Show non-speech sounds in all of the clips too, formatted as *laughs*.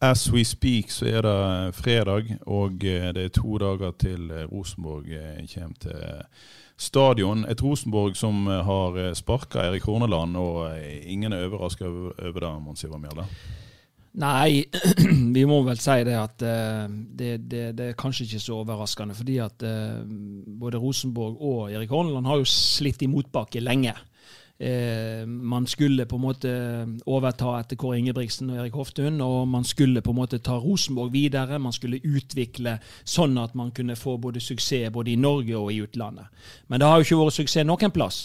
As we speak så er det fredag, og eh, det er to dager til eh, Rosenborg eh, kommer til stadion. Et Rosenborg som eh, har sparka Erik Horneland, og eh, ingen er overraska over det, Mons Ivar Mjelde. Nei, *clears throat* vi må vel si det at eh, det, det, det er kanskje ikke så overraskende. Fordi at eh, både Rosenborg og Erik Horneland har jo slitt i motbakke lenge. Eh, man skulle på en måte overta etter Kåre Ingebrigtsen og Erik Hoftun, og man skulle på en måte ta Rosenborg videre. Man skulle utvikle sånn at man kunne få både suksess både i Norge og i utlandet. Men det har jo ikke vært suksess noen plass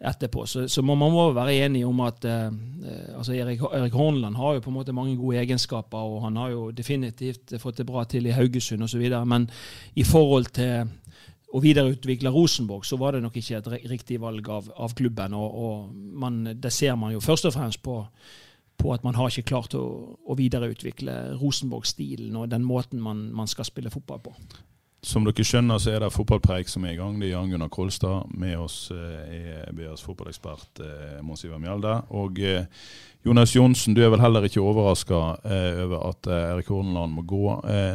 etterpå. Så, så man må være enig om at eh, eh, altså Erik, Erik Horneland har jo på en måte mange gode egenskaper, og han har jo definitivt fått det bra til i Haugesund osv. Men i forhold til å videreutvikle Rosenborg, så var det nok ikke et riktig valg av, av klubben. Og, og man, det ser man jo først og fremst på, på at man har ikke klart å, å videreutvikle Rosenborg-stilen og den måten man, man skal spille fotball på. Som dere skjønner, så er det fotballpreik som er i gang. Det er Jan Gunnar Kolstad. Med oss eh, er BAs fotballekspert eh, Mons Ivar Mjelde. Og eh, Jonas Johnsen, du er vel heller ikke overraska over at Erik Horneland må gå.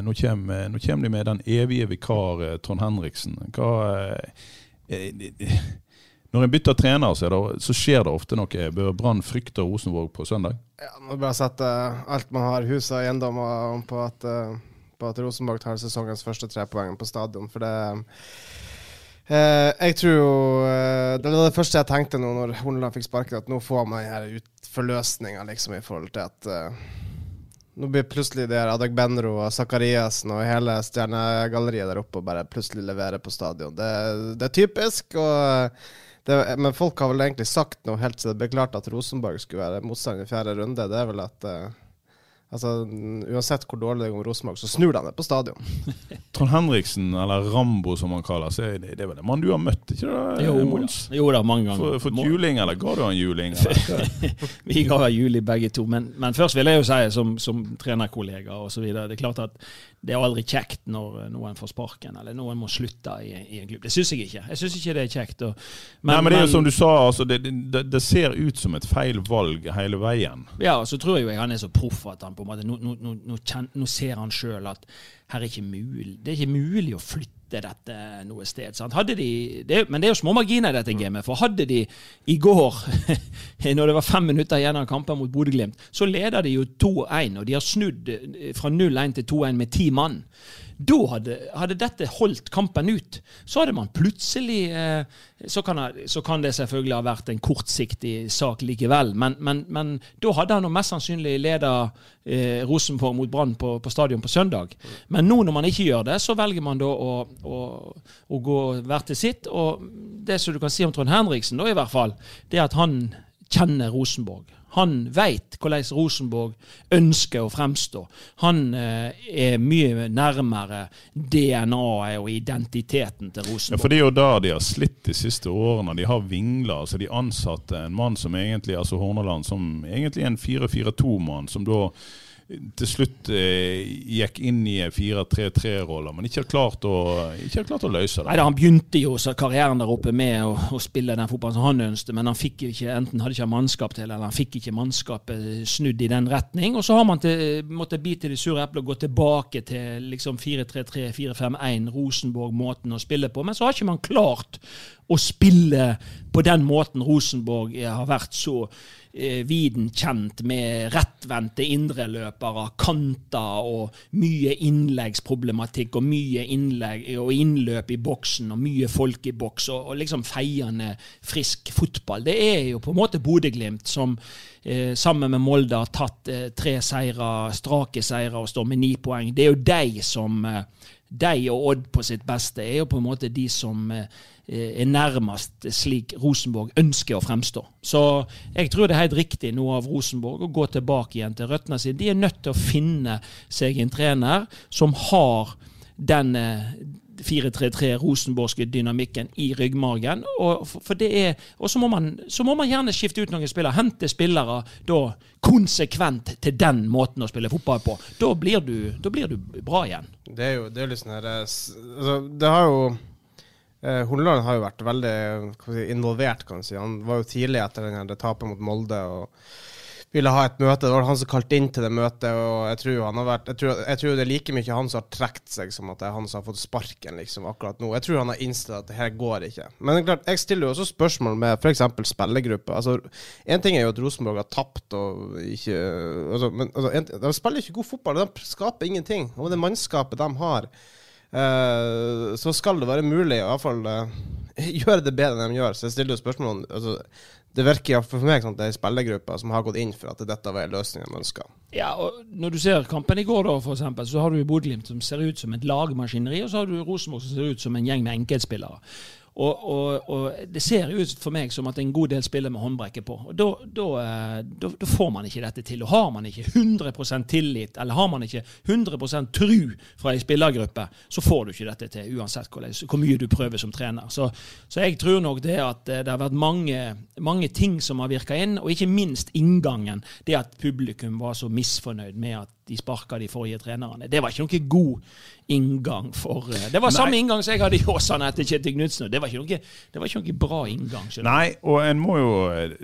Nå, kommer, nå kommer de med den evige vikar Trond Henriksen. Hva Når en bytter trener, så, det, så skjer det ofte noe. Bør Brann frykte Rosenborg på søndag? Ja, Man bare sette alt man har, hus og eiendommer, på at, på at Rosenborg tar sesongens første tre poeng på stadion. For det eh, Jeg tror jo eh, Det var det første jeg tenkte nå når Horneland fikk sparken, at nå får man ut forløsninga, liksom, i forhold til at eh, nå blir plutselig det Adek Benro og Zakariassen og hele stjernegalleriet der oppe og bare plutselig leverer på stadion. Det, det er typisk, og det, men folk har vel egentlig sagt noe helt til det ble klart at Rosenborg skulle være motstander i fjerde runde. Det er vel at eh, altså, Uansett hvor dårlig det går med Rosenborg, så snur de det på stadion. *laughs* Trond Henriksen, eller Rambo som han kaller seg, det, det er vel en mann du har møtt, ikke det? Jo, Mons? jo da, mange ganger. For, for Må- juling, eller ga du han juling? *laughs* Vi ga juling begge to. Men, men først vil jeg jo si, som, som trenerkollega osv., det er klart at det er aldri kjekt når noen får sparken, eller noen må slutte i, i en klubb. Det syns jeg ikke. Jeg syns ikke det er kjekt. Og, Nei, men det er jo som du sa, altså, det, det, det ser ut som et feil valg hele veien. Ja, og så tror jeg jo han er så proff at han på en måte Nå, nå, nå, nå, ser han sjøl at her er ikke mulig, det er ikke mulig å flytte dette noe sted. De, det, men det er jo små marginer i dette gamet. For hadde de i går, *laughs* når det var fem minutter igjen av kampen mot Bodø-Glimt, så leder de jo 2-1, og de har snudd eh, fra 0-1 til 2-1 med ti mann. Da hadde, hadde dette holdt kampen ut. Så hadde man plutselig eh, så, kan, så kan det selvfølgelig ha vært en kortsiktig sak likevel, men, men, men da hadde han mest sannsynlig leda eh, Rosenborg mot Brann på, på stadion på søndag. Men nå når man ikke gjør det, så velger man da å, å, å gå hver til sitt. Og det som du kan si om Trond Henriksen, da i hvert fall, det er at han kjenner Rosenborg. Han veit hvordan Rosenborg ønsker å fremstå. Han eh, er mye nærmere DNA-et og identiteten til Rosenborg. Ja, for det er jo der de har slitt de siste årene. De har vingla. Altså de ansatte en mann som egentlig, altså Horneland, som egentlig er en 4-4-2-mann, som da til slutt eh, gikk inn i en 4-3-3-rolle, men ikke har klart å, ikke har klart å løse det. da, Han begynte jo karrieren der oppe med å, å spille den fotballen som han ønsket, men han fikk ikke, enten hadde ikke mannskap til, eller han fikk ikke mannskapet snudd i den retning. Og så har man til, måttet bite i det sure eplet og gå tilbake til liksom 4-3-3, 4-5-1, Rosenborg-måten å spille på. Men så har ikke man klart å spille på den måten Rosenborg eh, har vært så eh, viden kjent med rettvendte indreløpere, kanter og mye innleggsproblematikk og mye innlegg og innløp i boksen og mye folk i boks og, og liksom feiende frisk fotball. Det er jo på en måte Bodø-Glimt som eh, sammen med Molde har tatt eh, tre seire, strake seire og står med ni poeng. Det er jo de som eh, de og Odd på sitt beste er jo på en måte de som eh, er nærmest slik Rosenborg ønsker å fremstå. Så jeg tror det er helt riktig nå av Rosenborg å gå tilbake igjen til røttene sine. De er nødt til å finne seg en trener som har den 4-3-3 rosenborgske dynamikken i ryggmargen. Og, for det er, og så må, man, så må man gjerne skifte ut noen spillere. Hente spillere da konsekvent til den måten å spille fotball på. Da blir du, da blir du bra igjen. Det er jo, det er litt sånn her eh, altså, Det har jo eh, har jo vært veldig si, involvert, kan du si. Han var jo tidlig etter den det tapet mot Molde. og ville ha et møte. Det var han som kalte inn til det møtet. og Jeg tror, han har vært, jeg tror, jeg tror det er like mye han som har trukket seg, som at det er han som har fått sparken liksom, akkurat nå. Jeg tror han har innsett at det her går ikke. Men klart, jeg stiller jo også spørsmål med f.eks. spillergruppe. Altså, en ting er jo at Rosenborg har tapt og ikke altså, men, altså, en, De spiller ikke god fotball, de skaper ingenting. Og det mannskapet de har, uh, så skal det være mulig å uh, *laughs* gjøre det bedre enn de gjør. Så jeg stiller jo spørsmål om altså, det virker for meg som det er spillergrupper som har gått inn for at dette var løsningen de ønska. Ja, og når du ser kampen i går, da, for eksempel, så har du Bodø-Glimt som ser ut som et lagmaskineri, og så har du Rosenborg som ser ut som en gjeng med enkeltspillere. Og, og, og, det ser ut for meg som at en god del spiller med håndbrekket på. Og da, eh, får man ikke dette til. Og har man ikke 100% tillit, eller har man ikke 100% tru fra ei spillergruppe, så får du ikke dette til, uansett hvor, hvor mye du prøver som trener. Så, så, jeg tror nok det at eh, det har vært mange, mange ting som har virka inn, og ikke minst inngangen. Det at publikum var så misfornøyd med at de sparka de forrige trenerne. Det var ikke noe god inngang for eh, Det var Nei. samme inngang som jeg hadde i Åsane etter Kjetil Knutsen. Det, var ikke noe, det var ikke noe bra inngang. Nei, og en må jo,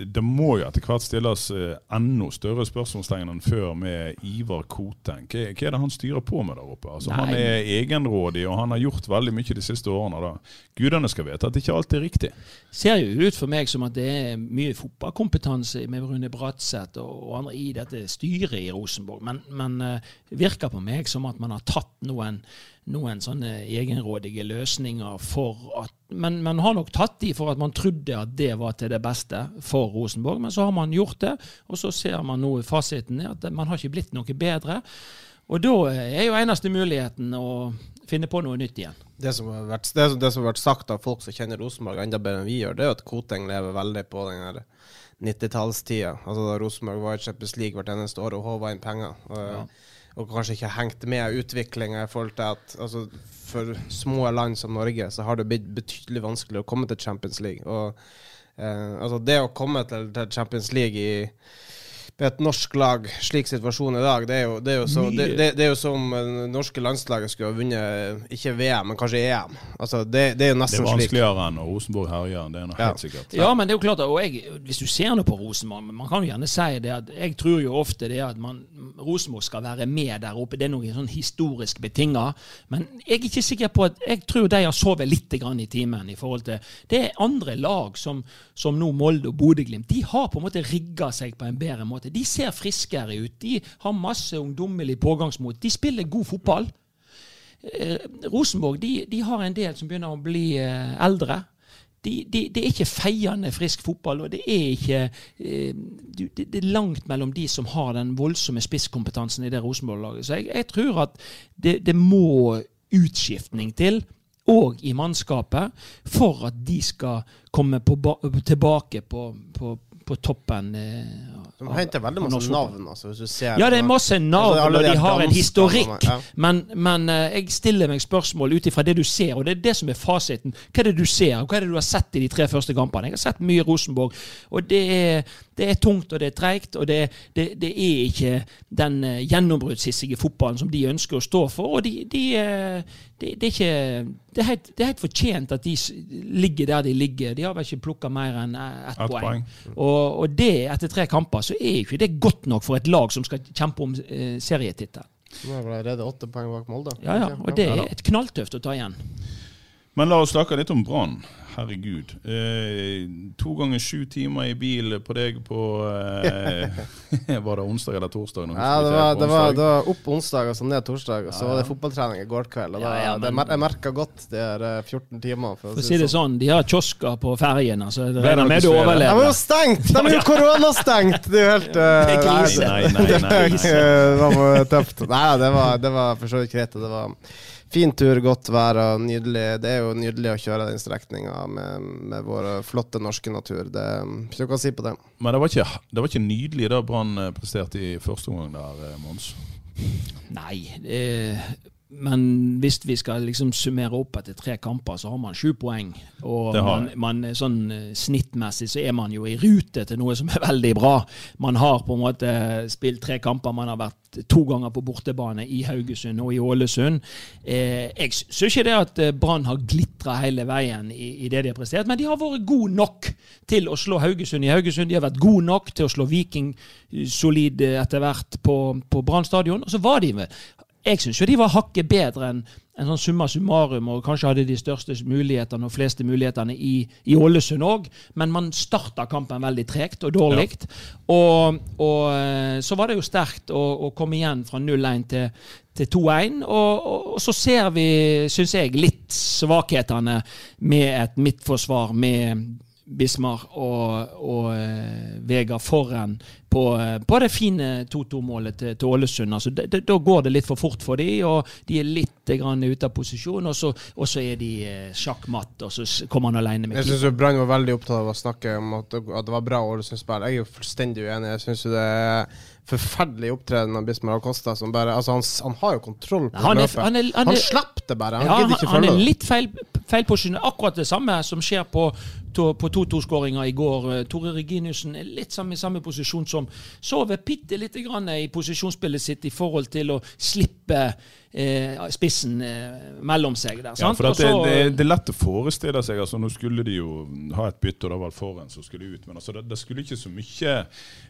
det må jo etter hvert stilles eh, enda større spørsmålstegn enn før med Ivar Koteng. Hva, hva, er det han styrer på med der oppe? Altså, han er egenrådig, og han har gjort veldig mye de siste årene. Da. Gudene skal vite at det ikke alltid er riktig. Ser jo ut for meg som at det er mye fotballkompetanse med Rune Bratseth og andre i dette styret i Rosenborg. men, men uh, virker på meg som at man har tatt noen, noen sånne egenrådige løsninger for at men man har nok tatt de for at man trodde at det var til det beste for Rosenborg. Men så har man gjort det, og så ser man nå fasiten at man har ikke blitt noe bedre. Og da er jo eneste muligheten å finne på noe nytt igjen. Det som har vært, det, det som har vært sagt av folk som kjenner Rosenborg enda bedre enn vi gjør, det er jo at Koteng lever veldig på den her 90-tallstida. Altså da Rosenborg var i Champions League hvert eneste år og håva inn penger. Og, ja. og, kanskje ikke hengt med utviklinga i forhold til at altså, for små land som Norge så har det blitt betydelig vanskelig å komme til Champions League. Og eh, altså det å komme til, til Champions League i et norsk lag, slik situasjonen i dag, det er jo, det er jo, så, det, det, det er jo som det norske landslaget skulle ha vunnet ikke VM, men kanskje EM. Altså, det, er jo nesten slik. Det er vanskeligere enn når Rosenborg herjer, det er noe ja. helt sikkert. Ja, men det er jo klart, og jeg, hvis du ser noe på Rosenborg, man kan jo gjerne si det at jeg tror jo ofte det at man, Rosenborg skal være med der oppe. Det er noe sånn historisk betinga. Men jeg er ikke sikker på at Jeg tror de har sovet litt i timen i forhold til Det er andre lag som, som nå Molde og Bodø-Glimt. De har på en måte rigga seg på en bedre måte. De ser friskere ut. De har masse ungdommelig pågangsmot. De spiller god fotball. Eh, Rosenborg de, de, har en del som begynner å bli eh, eldre. De, de, det er ikke feiende frisk fotball, og det er ikke eh, det, det, er langt mellom de som har den voldsomme spisskompetansen i det Rosenborg-laget. Så jeg, jeg, tror at det, det må utskiftning til og i mannskapet for at de skal komme på, tilbake på, på, på toppen. Eh, de henter veldig masse navn. Altså, hvis du ser ja, det er masse navn, altså, og de har en historikk. Ja. Men, men uh, jeg stiller meg spørsmål ut ifra det du ser, og det er det som er fasiten. Hva er det du ser, og hva er det du har sett i de tre første kampene? Jeg har sett mye Rosenborg, og det er, det er tungt og det er treigt, og det, det, det, er ikke den uh, gjennombruddshissige fotballen som de ønsker å stå for. og de, de det, det, er ikke, det, er helt, det, er helt, fortjent at de ligger der de ligger. De har vel ikke plukka mer enn ett et poeng. poeng. Og, og, det etter tre kamper så er ikke det godt nok for et lag som skal kjempe om eh, serietittel. Nå er vel allerede åtte poeng bak Molde. Ja, ja, og det er et knalltøft å ta igjen. Men la oss snakke litt om Brann. Herregud. Eh, to ganger sju timer i bil på deg på eh, *laughs* Var det onsdag eller torsdag? Ja, det var, det, var, det var opp onsdag og så ned torsdag, og så Ja, var det fotballtrening i går kveld. Og da, Ja, ja, men- jeg merka godt de her eh, 14 timene. For, For å si det sånn, de har kiosker på ferjen. Altså, det regner med du overlever. De er jo stengt! De er jo koronastengt! Det er jo helt *laughs* eh, Nei, nei, nei, nei, nei. *laughs* Det var tøft. Nei, det var, det var for så vidt greit. Det var fin tur, godt vær og nydelig. Det er jo nydelig å kjøre den strekninga med, med vår flotte norske natur. Det er ikke noe å si på det. Men det var, ikke, det var ikke nydelig da Brann eh, presterte i første omgang der, eh, Mons? Nei, eh, men hvis vi skal liksom summere opp etter tre kamper, så har man sju poeng. Og man, man, sånn eh, snittmessig så er man jo i rute til noe som er *laughs* veldig bra. Man har på en måte spilt tre kamper. Man har vært to ganger på bortebane i Haugesund og i Ålesund. Eh, jeg syns ikke det at eh, Brann har glitra hele veien i, i det de har prestert, men de har vært gode nok til å slå Haugesund i Haugesund. De har vært gode nok til å slå Viking eh, solid etter hvert på, på Brann stadion. Og så var de med jeg syns jo de var hakket bedre enn en sånn summa summarum, og kanskje hadde de største mulighetene og fleste mulighetene i, i Ålesund òg, men man starta kampen veldig tregt og dårlig. Og, og eh, så var det jo sterkt å, å komme igjen fra 0-1 til, til 2-1. Og, og, og så ser vi, syns jeg, litt svakhetene med et midtforsvar med Bismar og, og eh, Vegard foran på, eh, på det fine 2-2-målet til, til Ålesund. Altså, det- det- Da går det litt for fort for dem, og de er litt grann ute av posisjon. Og så, og så er de eh, sjakkmatt, og så kommer han alene med Jeg syns Brann var veldig opptatt av å snakke om at at det var bra Ålesund-spill. Jeg er jo fullstendig uenig. Jeg syns det er forferdelig opptreden av Bismar Acosta. Som bare, altså han, han har jo kontroll på Han er- løpet. han er- han han slapp det bare. Han Ja, gidder ikke følge det. han er litt feil, feilposisjonert. posisjon. Akkurat det samme som skjer på, to- på 2-2-skåringa i går. Tore Reginiussen er litt samme, i samme posisjon som sover bitte lite grann i posisjonsspillet sitt i forhold til å slippe eh, spissen eh, mellom seg der. Ja, for det, det, det er lett å forestille seg. altså Nå skulle de jo ha et bytte, og det var Foren som skulle ut. Men altså, det, det skulle ikke så mye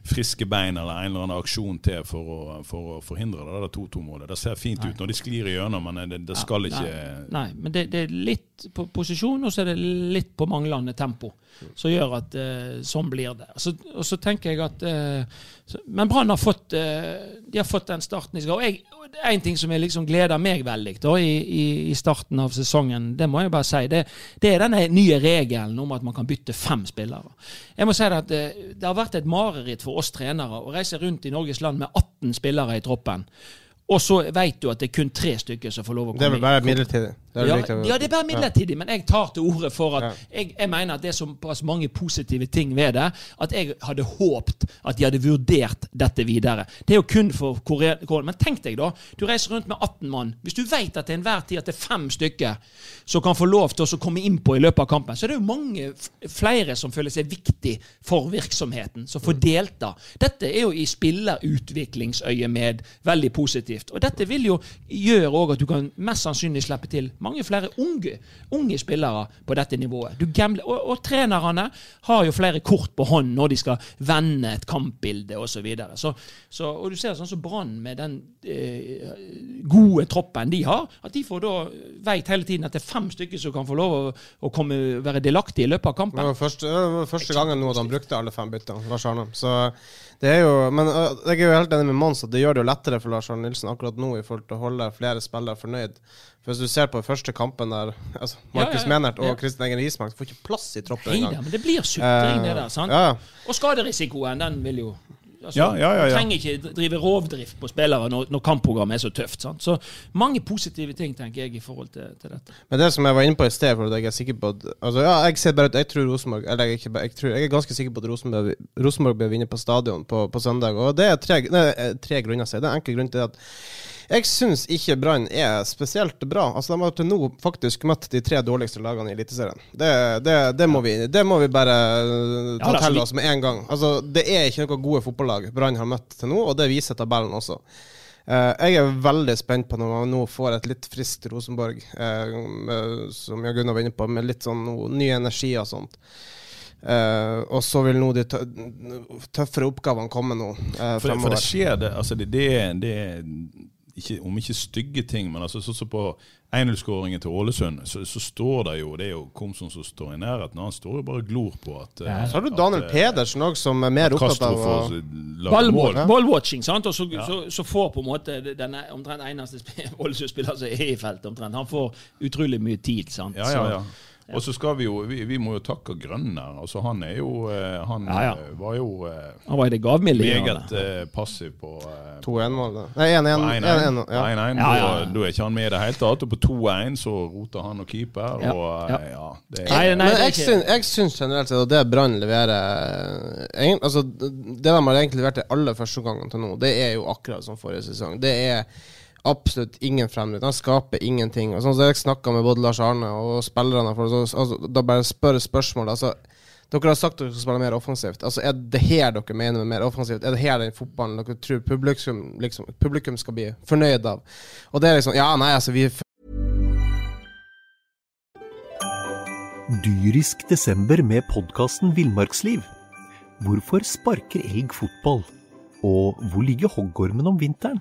friske bein eller en eller annen aksjon til for å, for å forhindre det der 2-2-målet. Det ser fint ut når de sklir igjennom, men det, det skal ikke Nei, nei men det, det er litt på posisjon, og så er det litt på manglende tempo. Som gjør at eh, sånn blir det. Så, og så tenker jeg at eh, så, Men Brann har fått eh, De har fått den starten de skal. Er en ting som jeg liksom gleder meg veldig da, i, i, i starten av sesongen, det må jeg bare si. Det, det er denne nye regelen om at man kan bytte fem spillere. Jeg må si Det at eh, det har vært et mareritt for oss trenere å reise rundt i Norges land med 18 spillere i troppen. Og så vet du at det er kun tre stykker som får lov å komme Det er vel bare midlertidig. Det er Ja, ja, det er bare midlertidig, men jeg tar til orde for at jeg, jeg mener at det er såpass mange positive ting ved det at jeg hadde håpt at de hadde vurdert dette videre. Det er jo kun for Korea. Korea- Men tenk deg, da. Du reiser rundt med 18 mann. Hvis du vet at til enhver tid at det er fem stykker som kan få lov til å komme innpå i løpet av kampen, så er det jo mange flere som føler seg viktig for virksomheten, som får delta. Dette er jo i spillerutviklingsøyemed veldig positivt. Og dette vil jo gjøre òg at du kan mest sannsynlig slippe til mange flere unge, unge spillere på dette nivået. Gambler, og, og trenerne har jo flere kort på hånd når de skal vende et kampbilde osv. Så videre. så, så, og du ser sånn som Brann med den eh, gode troppen de har, at de får da veit hele tiden at det er fem stykker som kan få lov å, å komme, være delaktige i løpet av Det kampen. var første, det var første gangen nå at han brukte alle fem byttene, Lars Arne. Så det er jo Men jeg er jo helt enig med Mons at det gjør det jo lettere for Lars Arne Nilsen akkurat nå i forhold til å holde flere spillere fornøyd. For Hvis du ser på første kampen der *laughs* altså Markus Ja, ja, ja. Menert og Ja. Kristin Egen Rismark får ikke plass i troppen engang. men det blir sutring, det Eh, der. sant? Og skaderisikoen, den vil jo altså, Ja, ja, ja, Du ja. trenger ikke drive rovdrift på spillere når, når kampprogrammet er så tøft. sant? Så mange positive ting, tenker jeg, i forhold til, til dette. Men det som jeg var inne på i sted, for at jeg er sikker på at Altså, ja, jeg ser bare jeg tror Rosenborg Eller jeg, ikke, jeg, tror, jeg er ganske sikker på at Rosenborg, Rosenborg bør vinne på stadion på, på søndag. Og det er tre, nei, tre grunner til det. Det er en enkel grunn til at jeg syns ikke Brann er spesielt bra. Altså, De har til nå faktisk møtt de tre dårligste lagene i Eliteserien. Det, det, det, må vi, det må vi bare eh, ta Ja, til oss med en gang. Altså, Det er ikke noen gode fotballag Brann har møtt til nå, og det viser tabellen også. Eh, jeg er veldig spent på når man nå får et litt friskt Rosenborg, eh, med, som Jan Gunnar var inne på, med litt sånn no, ny energi og sånt. Uh, og så vil nå de tøffere oppgavene komme nå For, for det skjer det, altså det, det, det ikke, om ikke stygge ting, men altså sånn som på 1-0-skåringen til Ålesund, så, så står det jo Det er jo Komsom som står i nærheten. Han står jo bare og glor på at ja. Så har du Daniel at, Pedersen òg, som er mer opptatt av å Ballwatching, sant. Og så, ja. så, så, får på en måte den omtrent eneste *laughs* Ålesund-spiller som er i feltet, omtrent. Han får utrolig mye tid, sant. Ja, ja, ja. Og så skal vi jo Vi, vi må jo takke Grønner. Altså Han er jo eh, Han ja, ja. Eh, var jo eh, Han var i det gavmilde meget passiv på eh, 2-1-mål. Nei, 1-1. Da er ikke han med i det hele tatt. Og på 2-1 så roter han og keeper. Og ja, det er, nei, nei, Men jeg, syns, jeg syns generelt sett at det Brann leverer altså, Det de har egentlig levert de aller første gangene til nå, det er jo akkurat som forrige sesong. Det er absolutt ingen fremdrift. Han skaper ingenting. Og sånn som Jeg snakka med både Lars Arne og spillerne. For, så, altså, da bare spør spørsmål. Altså, dere har sagt dere skal spille mer offensivt. Altså, Er det her dere mener med mer offensivt? Er det her den fotballen dere tror publikum, liksom, publikum skal bli fornøyd av? Og det er liksom Ja, nei, altså, vi Dyrisk desember med podkasten Villmarksliv. Hvorfor sparker elg fotball? Og hvor ligger hoggormen om vinteren?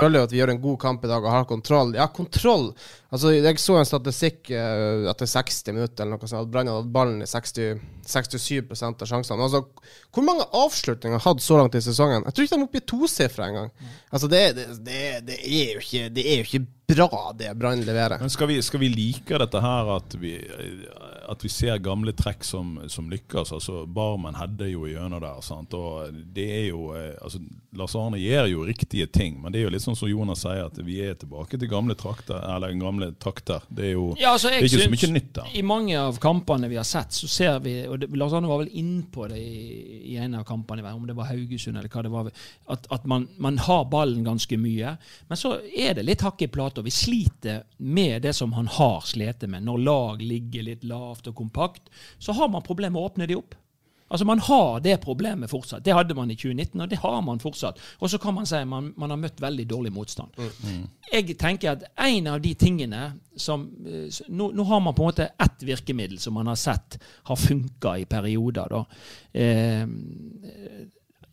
Føler jo at vi gjør en god kamp i dag og har kontroll. Ja, kontroll! Altså, Jeg så en statistikk uh, etter 60 minutter eller noe sånt, at Brann hadde ballen i 60, 67 av sjansene. Altså, Hvor mange avslutninger hadde så langt i sesongen? Jeg tror ikke de er oppe i tosifra engang. Altså, det, det, det, det, er jo ikke, det er jo ikke bra, det Brann leverer. Men skal vi, skal vi, like dette her, at vi, at vi ser gamle trekk som, som lykkes? altså Barmen hadde jo gjennom der. sant? Og det er jo, eh, altså Lars Arne gjør jo riktige ting, men det er jo litt sånn som Jonas sier, at vi er tilbake til gamle trakter. eller gamle takter. Det er jo ja, altså, det er ikke så mye nytt der. I mange av kampene vi har sett, så ser vi og det, Lars Arne var vel innpå det i, i en av kampene, om det var Haugesund eller hva det var, at, at man, man, har ballen ganske mye. Men så er det litt hakk i plata vi sliter med det som han har slitt med. Når lag ligger litt lavt og kompakt, så har man problemer med å åpne de opp. Altså Man har det problemet fortsatt. Det hadde man i 2019, og det har man fortsatt. Og så kan man si at man, man har møtt veldig dårlig motstand. Mm. Jeg tenker at en av de tingene som eh, nå, nå, har man på en måte ett virkemiddel som man har sett har funka i perioder. da. Eh,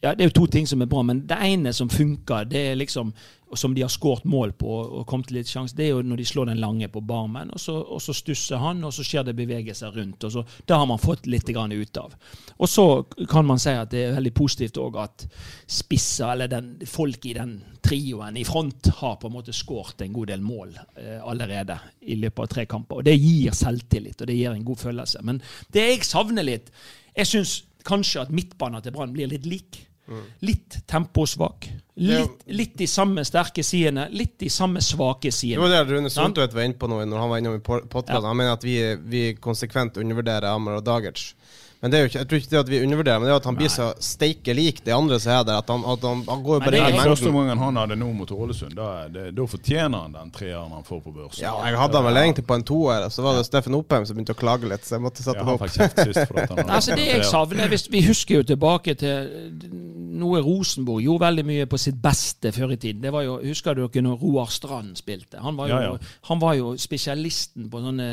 ja, Det er jo to ting som er bra, men det ene som funker, det er liksom som de har skåret mål på og kommet til litt sjanse, det er jo når de slår den lange på barmen, og så, og så stusser han, og så skjer det bevegelser rundt. og så, Det har man fått litt ut av. Og så kan man si at det er veldig positivt òg at spisser, eller den, folk i den trioen i front, har på en måte skåret en god del mål eh, allerede i løpet av tre kamper. Og det gir selvtillit, og det gir en god følelse. Men det jeg savner litt Jeg syns kanskje at midtbanen til Brann blir litt lik. Litt temposvak. Litt, litt, de samme sterke sidene, litt de samme svake sidene. Det var det Rune Soltvedt var inne på nå når han var innom i podkasten. Ja. Han mener at vi, vi konsekvent undervurderer Amar og Dagerts. Men det er jo ikke, jeg tror ikke det at vi undervurderer, men det er at han blir så steike lik de andre som er der. At han, at han, han går jo bare i Første gangen han hadde nå mot Ålesund, da, det, da fortjener han den treeren han får på børsen. Ja, jeg hadde han vel egentlig på en toer, så var det Steffen Oppheim som begynte å klage litt, så jeg måtte sette ja, han opp. *laughs* altså, det jeg savner, Vi husker jo tilbake til noe Rosenborg gjorde veldig mye på sitt beste før i tiden. Det var jo, Husker dere når Roar Strand spilte? Han var jo, ja, ja. Han var jo spesialisten på sånne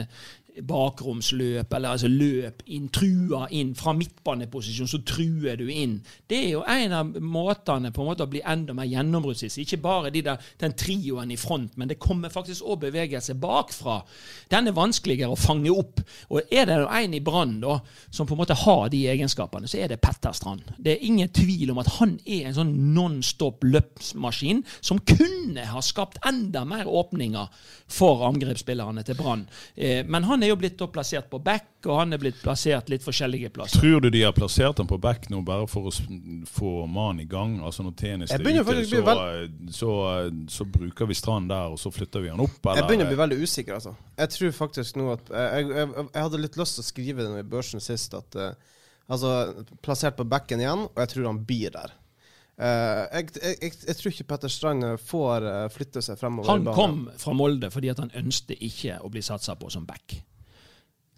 bakromsløp, eller altså løp inn, trua inn. Fra midtbaneposisjon så truer du inn. Det er jo en av måtene på en måte å bli enda mer gjennombruddsvis. Ikke bare de der, den trioen i front, men det kommer faktisk òg bevegelse bakfra. Den er vanskeligere å fange opp. Og er det en i Brann som på en måte har de egenskapene, så er det Petter Strand. Det er ingen tvil om at han er en sånn non-stop løpsmaskin som kunne ha skapt enda mer åpninger for angrepsspillerne til Brann. Eh, men han er jo blitt plassert på back, og han er blitt plassert litt forskjellige plasser. Tror du de har plassert ham på back nå bare for å få mannen i gang? Altså når tjeneste er ute, så, så, så, så, bruker vi Strand der, og så flytter vi han opp? Eller? Jeg begynner å bli veldig usikker, altså. Jeg tror faktisk nå at Jeg, jeg, jeg hadde litt lyst til å skrive det i børsen sist, at uh, altså plassert på backen igjen, og jeg tror han blir der. Uh, jeg, jeg, jeg, tror ikke Petter Strand får uh, flytte seg fremover. Han kom fra Molde fordi han ønsket ikke å bli satsa på som back.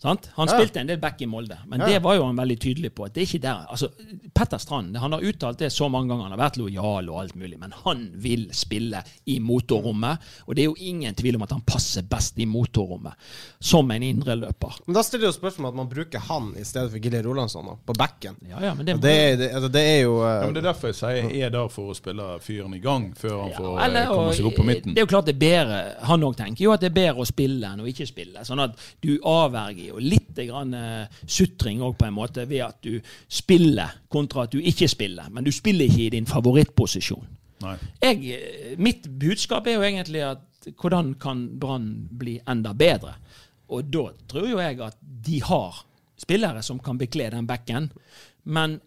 Sant? Han Ja. spilte en del back i Molde, men Ja. det var jo han veldig tydelig på. at det er ikke der. Altså, Petter Strand han har uttalt det så mange ganger. Han har vært lojal og alt mulig, men han vil spille i motorrommet. Og det er jo ingen tvil om at han passer best i motorrommet som en indreløper. Men da stiller jo spørsmålet at man bruker han i stedet for Gilly Rolandsson på backen. Ja, ja, men det, det, er- det, altså, det er jo uh, Ja, men Det er derfor jeg sier jeg er der for å spille fyren i gang, før han får eller, eh, komme seg opp på midten. Det er jo klart det er bedre Han òg tenker jo at det er bedre å spille enn å ikke spille. Sånn at du avverger jo litt grann, eh, sutring òg, på en måte, ved at du spiller kontra at du ikke spiller. Men du spiller ikke i din favorittposisjon. Jeg, eh, mitt budskap er jo egentlig at hvordan kan Brann bli enda bedre? Og da tror jo jeg at de har spillere som kan bekle den bekken. Men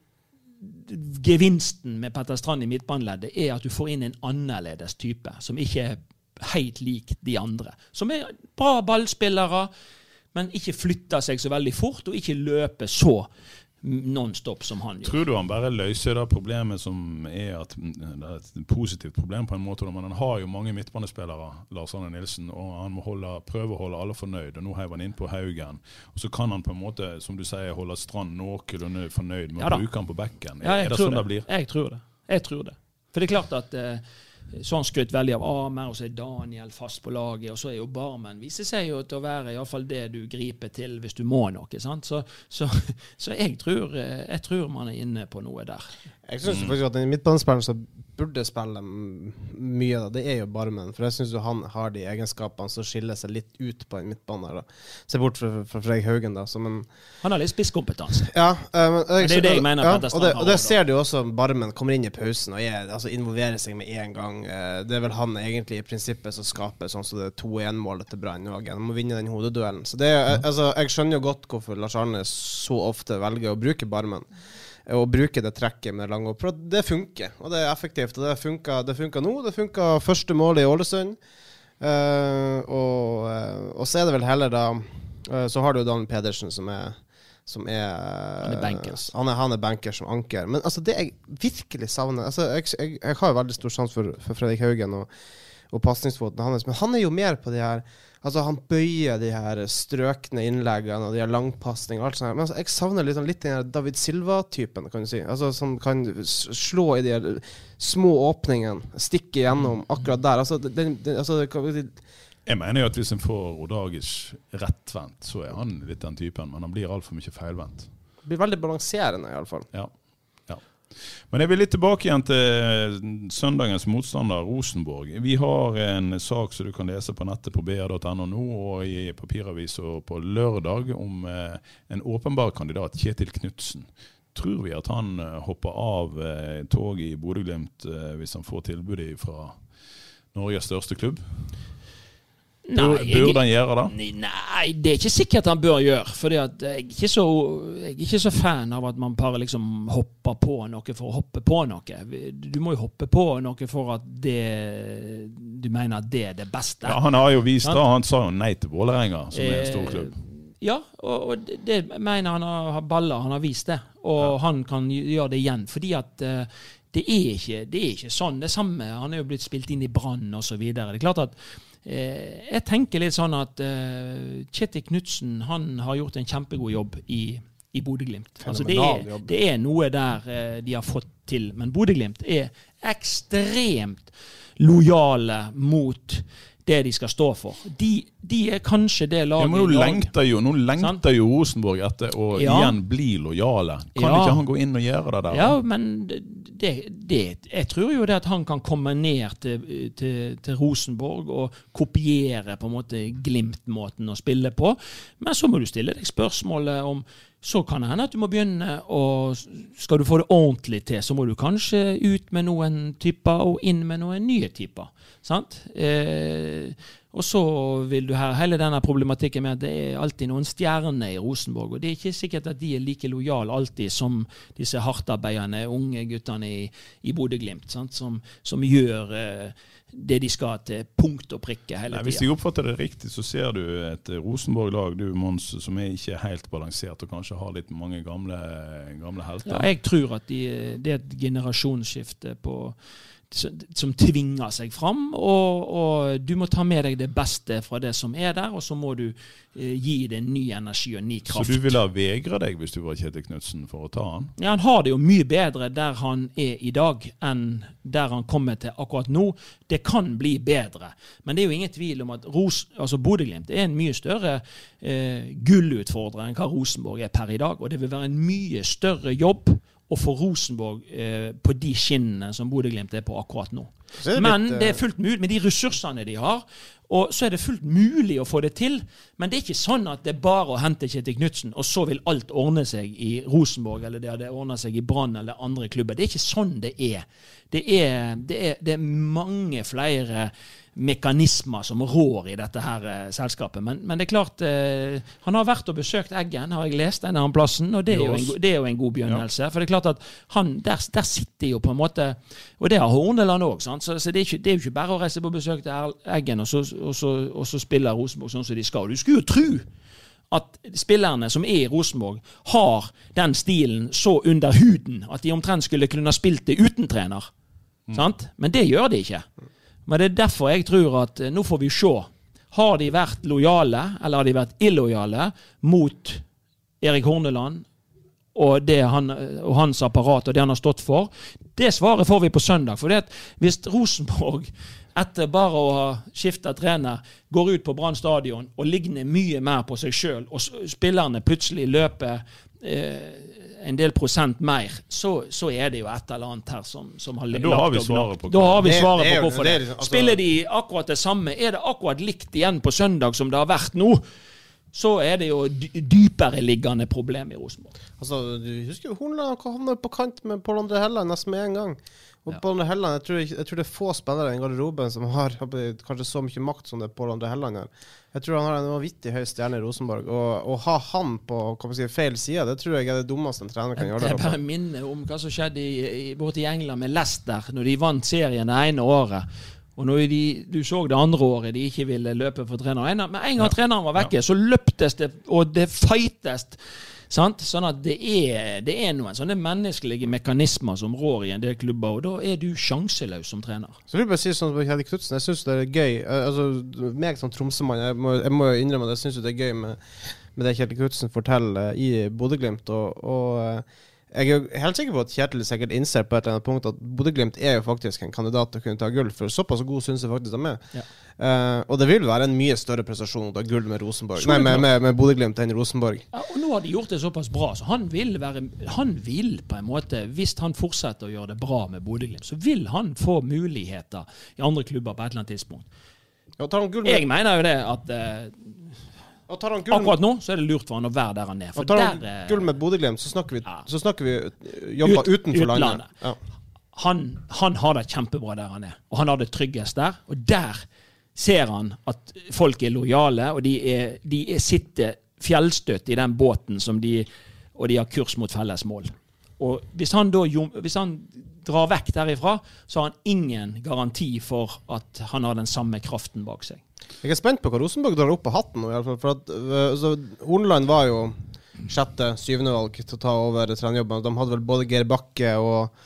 gevinsten med Petter Strand i midtbaneleddet er at du får inn en annerledes type, som ikke er helt lik de andre. Som er bra ballspillere, men ikke flytter seg så veldig fort, og ikke løper så nonstop som han gjør. Tror du han bare løser det problemet som er at mm, det er et positivt problem på en måte, men han har jo mange midtbanespillere, Lars Arne Nilsen, og han må holde, prøve å holde alle fornøyd. og Nå heiv han inn på Haugen. Og så kan han på en måte, som du sier, holde Strand noenlunde fornøyd med Ja å bruke han på bekken. Ja, er det sånn det det. blir? Jeg tror det. Jeg tror det. For det er klart at eh, så han skrøt veldig av Amer, og så er Daniel fast på laget, og så er jo Barmen viser seg jo til å være iallfall det du griper til hvis du må noe. sant? Så, så, *laughs* så jeg, tror, eh, jeg tror man er inne på noe der. Jeg syns faktisk at den midtbanespilleren som burde spille mye, da, det er jo Barmen. For jeg syns han har de egenskapene som skiller seg litt ut på en midtbane. da. Se bort fra, fra Freg Haugen, da. Som en Han har litt spisskompetanse. Ja, men, jeg, Men det er jo det jeg mener ja, og det, og det ser du jo også Barmen kommer inn i pausen og er, altså, involverer seg med en gang. Eh, Det er vel han egentlig i prinsippet som skaper sånn som det 2-1-målet til Brann òg. Han må vinne den hodeduellen. Så det, er- altså, jeg skjønner jo godt hvorfor Lars Arne så ofte velger å bruke Barmen. Og bruke det trekket med det lange opp. For det funker, og det er effektivt. Og det funka, det funka nå. Det funka første målet i Ålesund. Uh, og, eh, og så er det vel heller da uh, Så har du Daniel Pedersen som er som er Han er bankers. Han er, han er banker som anker. Men altså, det jeg virkelig savner altså, jeg, jeg, jeg har jo veldig stor sans for, for Fredrik Haugen og, og pasningsfoten hans, men han er jo mer på de her Altså, han bøyer de her strøkne innleggene og de her langpasningene og alt sånt. Men altså, jeg savner sånn, litt den her David Silva-typen, kan du si. Altså, som kan slå i de her små åpningene, stikke gjennom akkurat der. Altså, den, den, altså, Jeg mener jo at hvis en får Rodagic rettvendt, så er han litt den typen, men han blir altfor mye feilvendt. det blir veldig balanserende, iallfall. Ja. ja. Men jeg vil litt tilbake igjen til søndagens motstander, Rosenborg. Vi har en sak som du kan lese på nettet på br.no nå og i papiravisa på lørdag om eh, en åpenbar kandidat, Kjetil Knutsen. Tror vi at han eh, hopper av eh, toget i Bodø-Glimt eh, hvis han får tilbudet fra Norges største klubb? Jeg- burde han gjøre det? Nei, Nei, det er ikke sikkert han bør gjøre. For jeg, jeg er ikke så fan av at man bare liksom hopper på noe for å hoppe på noe. Du må jo hoppe på noe for at det Du mener at det er det beste. Ja, han har jo vist det. han sa jo nei til Vålerenga, som er en stor Eh, klubb. Ja, og, og det- det mener han har baller, han har vist det. Og han kan gjøre det igjen. Fordi at eh, det, er ikke, det er ikke sånn. Det samme, han er jo blitt spilt inn i Brann osv. Det er klart at Jeg tenker litt sånn at eh, Kjetil Knutsen han har gjort en kjempegod jobb i, i Bodø-Glimt. Altså, det, det er noe der eh, de har fått til. Men Bodø-Glimt er ekstremt lojale mot det de skal stå for. De, de er kanskje det Ja, laget men nå lengter jo, nå lengter jo Rosenborg etter å Ja. igjen bli lojale. Kan Ja. ikke han gå inn og gjøre det der? Ja, men det, det, det Jeg tror jo det at han kan komme ned til, til, til Rosenborg og kopiere på en måte Glimt-måten å spille på. Men så må du stille deg spørsmålet om så kan det hende at du må begynne og Skal du få det ordentlig til, så må du kanskje ut med noen typer og inn med noen nye typer. Sant? Eh, og så vil du her hele denne problematikken med at det er alltid noen stjerner i Rosenborg. Og det er ikke sikkert at de er like lojale alltid som disse hardtarbeidende unge guttene i, i Bodø-Glimt, som, som gjør eh, det de skal til punkt og prikke hele tida. hvis jeg oppfatter det riktig, så ser du et Rosenborg-lag du, Mons, som er ikke helt balansert, og kanskje har litt mange gamle, gamle helter. Ja, jeg tror at de, det er et generasjonsskifte på som, tvinger seg fram. Og, og, du må ta med deg det beste fra det som er der, og så må du eh, gi det ny energi og ny kraft. Så du ville ha vegra deg hvis du var Kjetil Knutsen for å ta han? Ja, Han har det jo mye bedre der han er i dag, enn der han kommer til akkurat nå. Det kan bli bedre. Men det er jo ingen tvil om at Ros, altså Bodø-Glimt er en mye større eh, gullutfordrer enn hva Rosenborg er per i dag. Og det vil være en mye større jobb å for Rosenborg eh, på de skinnene som Bodø-Glimt er på akkurat nå. Det men litt, det eh, er fullt mulig med de ressursene de har. Og så er det fullt mulig å få det til, men det er ikke sånn at det er bare å hente Kjetil Knutsen, og så vil alt ordne seg i Rosenborg eller det hadde ordna seg i Brann eller andre klubber. Det er ikke sånn det er. Det er, det er, det er mange flere mekanismer som rår i dette her eh, selskapet. Men, men, det er klart eh, Han har vært og besøkt Eggen, har jeg lest, en annen plassen, og det er, jo en, det er jo en god begynnelse. Ja. For det er klart at han, der, der sitter jo på en måte Og det har Horneland òg, så, så det, er ikke, det er jo ikke bare å reise på besøk til Eggen, og så, og så, og så spiller Rosenborg sånn som de skal. Du skulle jo tro at spillerne som er i Rosenborg, har den stilen så under huden at de omtrent skulle kunne spilt det uten trener. Sant? Men det gjør de ikke. Men det er derfor jeg tror at eh, nå får vi se. Har de vært lojale, eller har de vært illojale mot Erik Horneland og, det han, og hans apparat og det han har stått for? Det svaret får vi på søndag. For hvis Rosenborg etter bare å ha skifta trener, går ut på Brann stadion og ligner mye mer på seg sjøl, og spillerne plutselig løper eh, en del prosent mer, så, så er det jo et eller annet her som, som har lagt da har vi og svaret lagt. på Da har vi svaret på hvorfor det det. altså- Spiller de akkurat det samme, er det akkurat likt igjen på søndag som det har vært nå, så er det jo dy- dypereliggende problem i Rosenborg. Altså, du husker jo Horneland havna på kant med Pål André Helland nesten med en gang. Og Ja. Pål André Helland, jeg tror, jeg tror det er få spillere i garderoben som har kanskje så mye makt som det Pål André Helland har. Jeg tror han har en vanvittig høy stjerne i Rosenborg. Og å ha han på si, feil side, det tror jeg er det dummeste en trener kan gjøre. Jeg der bare oppe. minner om hva som skjedde i, i, borte i England med Leicester, når de vant serien det ene året. Og når de, du så det andre året de ikke ville løpe for treneren. men Med en gang treneren var vekke, så løptes det, og det fightes. Sant? Sånn at det er, det er noen sånne menneskelige mekanismer som rår i en del klubber, og da er du sjanseløs som trener. Så vil jeg bare si sånn på Kjetil Knutsen, jeg syns det er gøy. Eh, Altså, meg som Tromsø-mann, jeg, jeg må innrømme at jeg syns det er gøy med, med det Kjell Knutsen forteller i Bodø-Glimt. Og, og eh, jeg er helt sikker på at Kjetil sikkert innser på et eller annet punkt at Bodø-Glimt er jo faktisk en kandidat til å kunne ta gull, for såpass god syns jeg faktisk de er. Ja. Uh, og det vil være en mye større prestasjon å ta gull med Rosenborg Nei, med, med, med Bodø-Glimt enn Rosenborg. Ja, og nå har de gjort det såpass bra, så han vil være Han vil på en måte, hvis han fortsetter å gjøre det bra med Bodø-Glimt, så vil han få muligheter i andre klubber på et eller annet tidspunkt. Jeg mener jo det at eh, og tar han gull, akkurat nå så er det lurt for han å være der han er. For og tar han der eh, gull med Bodø-Glimt, så Ja. så snakker vi uh, jobber Ut- utenfor landet. utlandet. Ja. han, han har det kjempebra der han er, og han har det tryggest der. Og der ser han at folk er lojale, og de, er, de er, sitter fjellstøtt i den båten som de Og de har kurs mot felles mål. Og hvis han da hvis han drar vekk derifra, så har han ingen garanti for at han har den samme kraften bak seg. Jeg er spent på hva Rosenborg drar opp av hatten nå. i alle fall, For at, øh, altså, Horneland var jo sjette, syvende valg til å ta over trenerjobben. De hadde vel både Geir Bakke og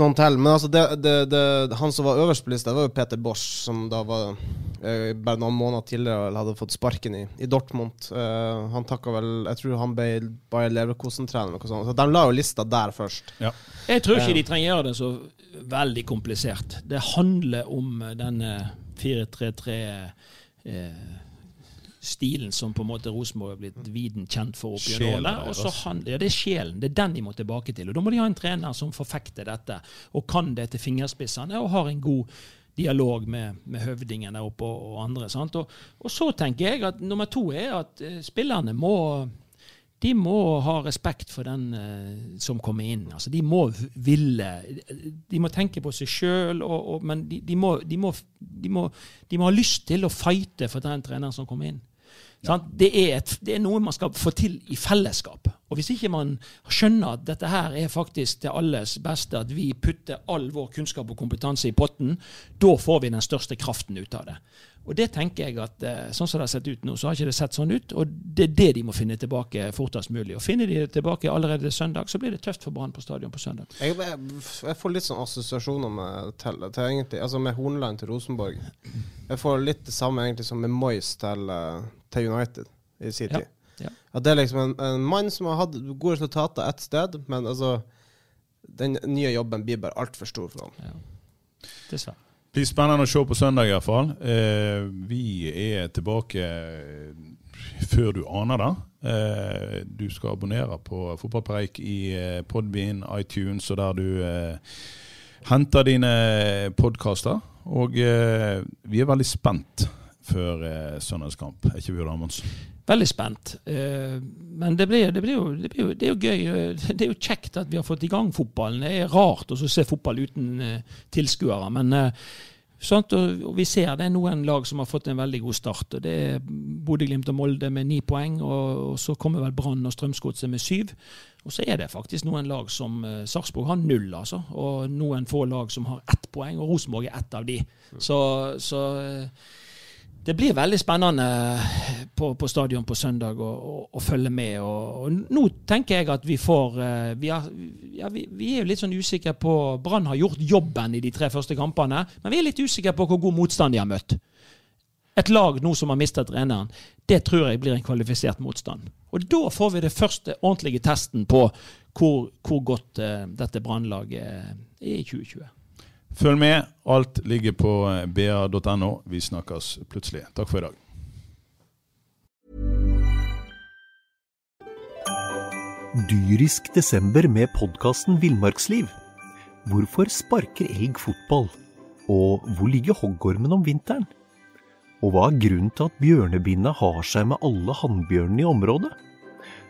noen til. Men altså det, det, det, han som var øverst på lista, var jo Peter Bosch, som da var eh, bare noen måneder tidligere hadde fått sparken i, i Dortmund. Eh, han takka vel Jeg tror han ble Bayer Leverkosen-trener. eller noe sånt. Så de la jo lista der først. Jeg tror ikke de trenger gjøre det så veldig komplisert. Det handler om denne 4-3-3 eh, stilen som på en måte Rosenborg er blitt viden kjent for opp gjennom årene. Ja, det er sjelen. Det er den de må tilbake til. Og Da må de ha en trener som forfekter dette, og kan det til fingerspissene, og har en god dialog med, med høvdingen der oppe og, og andre. Sant? Og, og så tenker jeg at nummer to er at uh, spillerne må de må ha respekt for den uh, som kommer inn. Altså, de må ville De må tenke på seg sjøl, men de, de, må, de, må, de, må, de må ha lyst til å fighte for den treneren som kommer inn. Sant? Det, er et, det er noe man skal få til i fellesskap. Og hvis ikke man skjønner at dette her er faktisk til alles beste, at vi putter all vår kunnskap og kompetanse i potten, da får vi den største kraften ut av det. Og det tenker jeg at eh, Sånn som det har sett ut nå, så har ikke det sett sånn ut. Og det er det de må finne tilbake fortest mulig. Og Finner de det tilbake allerede søndag, så blir det tøft for Brann på stadion på søndag. Jeg, jeg, får litt sånn assosiasjoner med, til, til egentlig, altså med Hornland til Rosenborg. Jeg får litt det samme egentlig som med Moyes til, eh, til United i sin tid. Ja, ja. At det er liksom en, en mann som har hatt gode resultater ett sted, men altså Den nye jobben blir bare altfor stor for ham. Ja. Dessverre. Blir spennende å se på søndag, iallfall. Eh, vi er tilbake før du aner det. Eh, du skal abonnere på Fotballpreik i eh, Podbean, iTunes og der du eh, henter dine podkaster. Og eh, vi er veldig spent før eh, søndagskamp, er ikke vi, Amundsen? Veldig spent. Eh, men det, blir, det, blir jo, det, blir jo, det, er jo gøy. Det er jo kjekt at vi har fått i gang fotballen. Det er rart å se fotball uten eh, tilskuere. Men eh, sånt, og, vi ser det er noen lag som har fått en veldig god start. og Det er Bodø-Glimt og Molde med ni poeng. Og, så kommer vel Brann og Strømsgodset med syv. Og så er det faktisk noen lag som uh, Sarpsborg har null, altså. Og noen få lag som har ett poeng, og Rosenborg er ett av de. Så, så det blir veldig spennende på, på stadion på søndag å følge med. Og, og, nå tenker jeg at vi får eh, vi er, ja, vi, vi er, jo litt sånn usikre på Brann har gjort jobben i de tre første kampene, men vi er litt usikre på hvor god motstand de har møtt. Et lag nå som har mistet treneren, det tror jeg blir en kvalifisert motstand. Og da får vi det første ordentlige testen på hvor, hvor godt uh, dette Brannlaget er i 2020. Følg med. Alt ligger på eh, ba.no. Vi snakkes plutselig. Takk for i dag. Dyrisk desember med podkasten Villmarksliv. Hvorfor sparker elg fotball? Og hvor ligger hoggormen om vinteren? Og hva er grunnen til at bjørnebinna har seg med alle hannbjørnene i området?